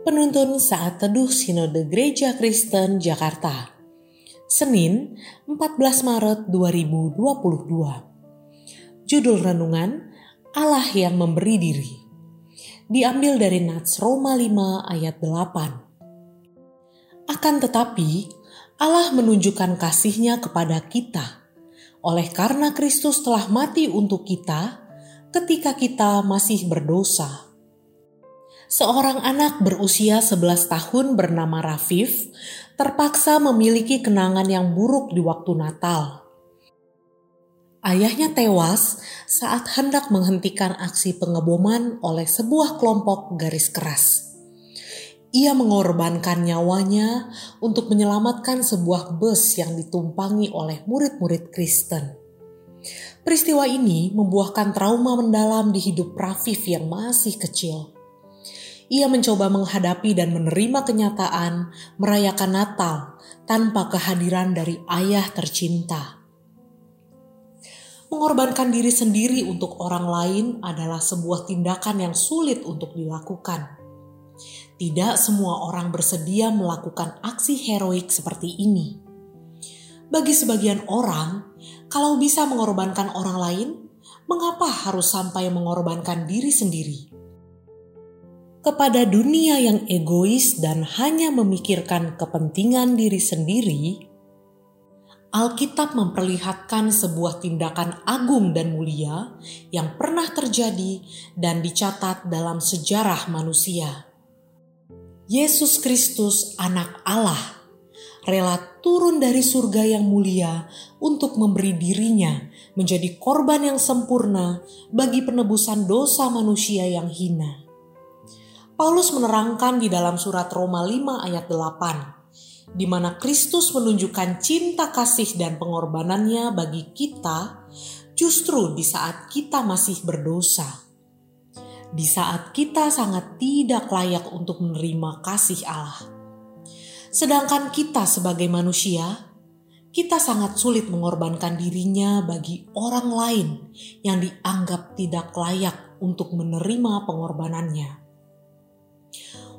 Penuntun Saat Teduh Sinode Gereja Kristen Jakarta. Senin 14 Maret 2022 Judul Renungan Allah yang Memberi Diri. Diambil dari Nats Roma 5 ayat 8 Akan tetapi Allah menunjukkan kasihnya kepada kita. Oleh karena Kristus telah mati untuk kita ketika kita masih berdosa seorang anak berusia 11 tahun bernama Rafif terpaksa memiliki kenangan yang buruk di waktu Natal. Ayahnya tewas saat hendak menghentikan aksi pengeboman oleh sebuah kelompok garis keras. Ia mengorbankan nyawanya untuk menyelamatkan sebuah bus yang ditumpangi oleh murid-murid Kristen. Peristiwa ini membuahkan trauma mendalam di hidup Rafif yang masih kecil ia mencoba menghadapi dan menerima kenyataan merayakan Natal tanpa kehadiran dari ayah tercinta. Mengorbankan diri sendiri untuk orang lain adalah sebuah tindakan yang sulit untuk dilakukan. Tidak semua orang bersedia melakukan aksi heroik seperti ini. Bagi sebagian orang, kalau bisa mengorbankan orang lain, mengapa harus sampai mengorbankan diri sendiri? Kepada dunia yang egois dan hanya memikirkan kepentingan diri sendiri, Alkitab memperlihatkan sebuah tindakan agung dan mulia yang pernah terjadi dan dicatat dalam sejarah manusia. Yesus Kristus, Anak Allah, rela turun dari surga yang mulia untuk memberi dirinya menjadi korban yang sempurna bagi penebusan dosa manusia yang hina Paulus menerangkan di dalam surat Roma 5 ayat 8, di mana Kristus menunjukkan cinta kasih dan pengorbanannya bagi kita justru di saat kita masih berdosa. Di saat kita sangat tidak layak untuk menerima kasih Allah. Sedangkan kita sebagai manusia, kita sangat sulit mengorbankan dirinya bagi orang lain yang dianggap tidak layak untuk menerima pengorbanannya.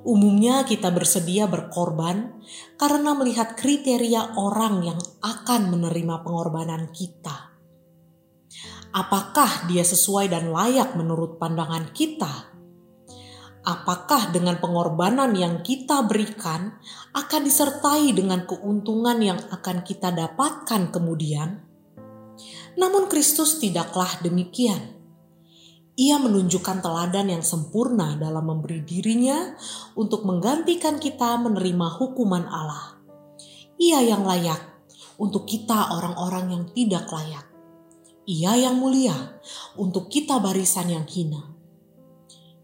Umumnya kita bersedia berkorban karena melihat kriteria orang yang akan menerima pengorbanan kita. Apakah dia sesuai dan layak menurut pandangan kita? Apakah dengan pengorbanan yang kita berikan akan disertai dengan keuntungan yang akan kita dapatkan kemudian? Namun Kristus tidaklah demikian ia menunjukkan teladan yang sempurna dalam memberi dirinya untuk menggantikan kita menerima hukuman Allah. Ia yang layak untuk kita orang-orang yang tidak layak. Ia yang mulia untuk kita barisan yang hina.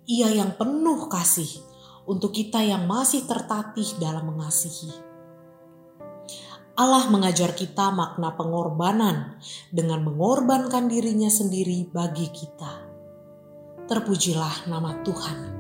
Ia yang penuh kasih untuk kita yang masih tertatih dalam mengasihi. Allah mengajar kita makna pengorbanan dengan mengorbankan dirinya sendiri bagi kita. Terpujilah nama Tuhan.